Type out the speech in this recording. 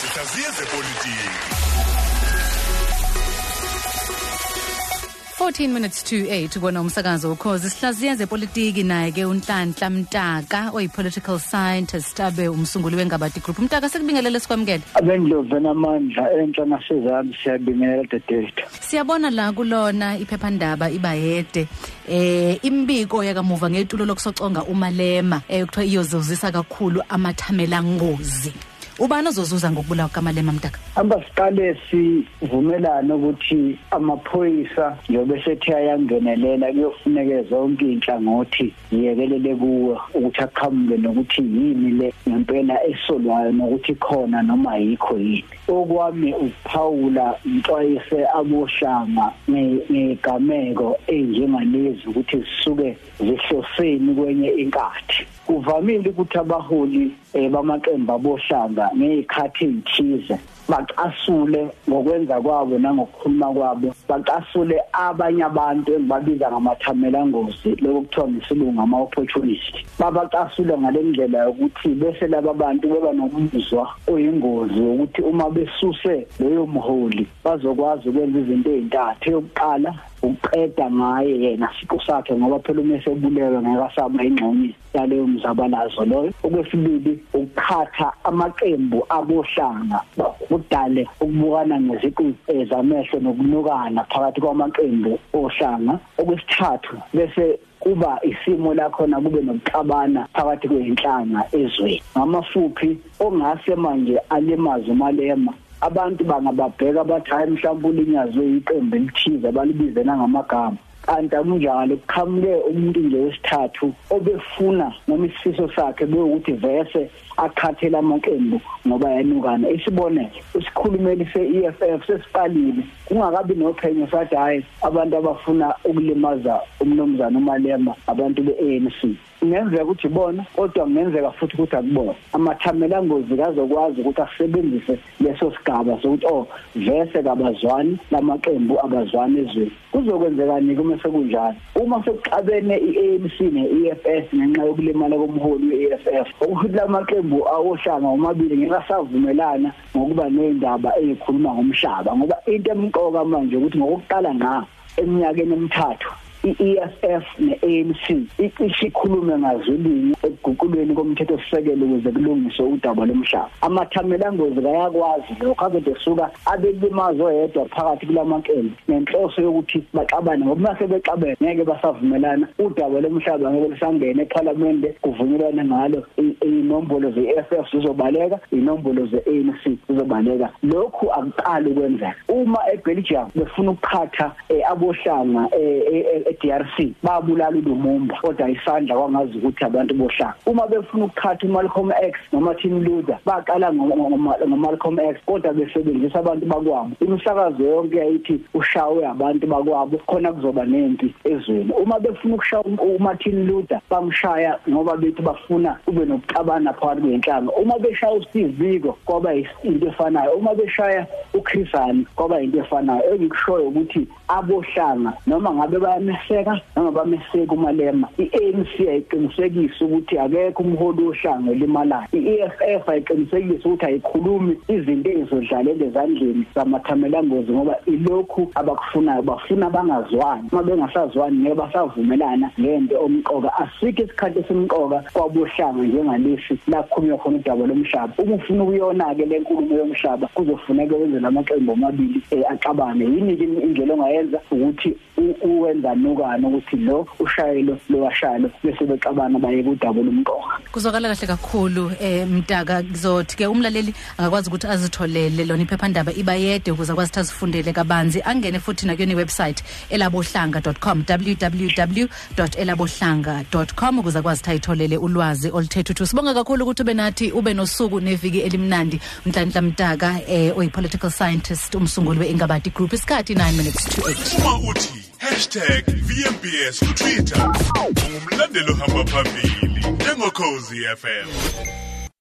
sihlaziye zepolitiki 14 minutes to 8 kona umsakazo ukhozi. Sihlaziya zepolitiki naye ke unhlanhla mtaka oyi-political scientist abe umsunguli wengabadi group. Mtaka sekubingelele sikwamukele. Abendlovu namandla entsha nasezami siyabingelela dedethu siyabona la kulona iphephandaba ibayede eh imbiko yakamuva ngetulo lokusoconga umalema eh kuthiwa iyozuzisa kakhulu amathamela ngozi. Ubani ozozuza ngokubulawa kamalema mtaka? Amba siqale sivumelane ukuthi amaphoyisa njobe sethi ayangenelela kuyofuneke zonke inhlangothi ziyekelele kuwo ukuthi aqhamuke nokuthi yini le ngempela esolwayo nokuthi khona noma ayikho yini. Okwami ukuphawula intwayise aboshanga ngegameko enjengalezi ukuthi zisuke zihloseni kwenye inkathi. Kuvamile ukuthi abaholi eh, bamaqembu abohlanga ngezikhathi ezithize baqasule ngokwenza kwabo nangokukhuluma kwabo baqasule abanye abantu engibabiza ngamathamela ngozi lokho kuthiwa ngesilungu ama opportunist babaqasule ngalendlela yokuthi bese laba bantu beba nomuzwa oyingozi ukuthi uma besuse leyo mholi bazokwazi ukwenza izinto ezintathu yokuqala uqeda ngaye yena siqu sakhe ngoba phela uma esebulewe ngeke asaba ingxenye yaleyo mzabalazo loyo okwesibili ukukhatha amaqembu abohlanga udale ukubukana ngeziqu zamehlo nokunukana phakathi kwamaqembu ohlanga. Okwesithathu bese kuba isimo lakhona kube nokuxabana phakathi kweinhlanga ezweni. Ngamafuphi ongase manje alimaza umalema abantu bangababheka bathi hayi mhlawumbe ulinyazwe iqembu elithize balibizena ngamagama kanti akunjalo kuqhamuke umuntu nje wesithathu obefuna noma isifiso sakhe bekuthi vese akhathela amaqembu ngoba yanukana. Isibonelo isikhulumeli se-EFF sesiqalile kungakabi nophenyo sathi hayi abantu abafuna ukulimaza umnomzana umalema abantu be-ANC kungenzeka ukuthi bona kodwa kungenzeka futhi ukuthi akubona amathamela ngozi kazokwazi ukuthi asebenzise leso sigaba sokuthi oh vese kabazwani lamaqembu abazwani ezweni. Kuzokwenzekani kuma sekunjalo. Uma sekuxabene iANC neEFF ngenxa yokulimala komholi weEFF ukuthi lamaqembu awohlanga omabili ngeke asavumelana ngokuba nezindaba ezikhuluma ngomhlaba ngoba into emqoka manje ukuthi ngokuqala ngqa eminyakeni emithathu i-EFF ne-ANC icishe ikhulume ngazulwini ekuguqulweni komthetho sisekelo ukuze kulungiswe udaba lomhlaba. Amathamela ngozi kayakwazi lokho akade suka abelimazo oyedwa phakathi kulamaqembu nenhloso yokuthi baxabane ngoba mase bexabene ngeke basavumelana. Udaba lomhlaba ngeke lisangene eParliament kuvunyelwana ngalo. Inombolo ze-EFF zizobaleka inombolo ze-ANC zizobaleka. Lokhu akuqali kwenzeka uma eBelgium befuna ukuphatha abohlanga eDRC babulala uLumumba kodwa isandla kwangazi ukuthi abantu bohlanga uma befuna ukukhatha uMalcolm X noMartin Luther baqala ngoMalcolm X kodwa besebenzisa abantu bakwabo. Imisakazo yonke yayithi ushawe abantu bakwabo khona kuzoba nempi ezweni. Uma befuna ukushaya uMartin Luther bamshaya ngoba bethi bafuna kube nokuxabana phakathi kwenhlanga. Uma beshaya uSteve Biko kwaba into efanayo. Uma beshaya uChris Hani kwaba into efanayo. Engikushoyo ukuthi abohlanga noma ngabe bayameseka noma bameseka umalema iANC ayiqinisekisa ukuthi akekho umholi wohlanga elimalayo iEFF ayiqinisekisa ukuthi ayikhulumi izinto ezidlalele ezandleni zamathamela ngozi ngoba ilokhu abakufunayo bafuna bangazwani. Uma bengasazwani ngeke basavumelana ngento omqoka. Asikho isikhathi esimqoka kwabohlanga njengalesi la kukhulunywa khona udaba lomhlaba. Uma ufuna ukuyona ke lenkulumo yomhlaba kuzofuneka wenze lamaqembu amabili axabane. Yini indlela ongayenza ukuthi uwenza nokana ukuthi lo ushayelo lo washayelo bese bexabana baye kudaba lomqoka kuzokala kahle kakhulu eh mtaka kuzothi ke umlaleli angakwazi ukuthi azitholele lona iphephandaba ibayede ukuze akwazi ukuthi azifundele kabanzi. Angene futhi na kuyona website elabohlanga.com www.elabohlanga.com ukuze akwazi ukuthi ayitholele ulwazi oluthethe ukuthi sibonga kakhulu ukuthi ube nathi ube nosuku neviki elimnandi. Unhlanhla mtaka eh oyi political scientist umsunguli weingabadi group isikhathi 9 minutes to 8 uma uthi #VMBS ku Twitter. Ungumlandeli ohamba phambili njengokhozi FM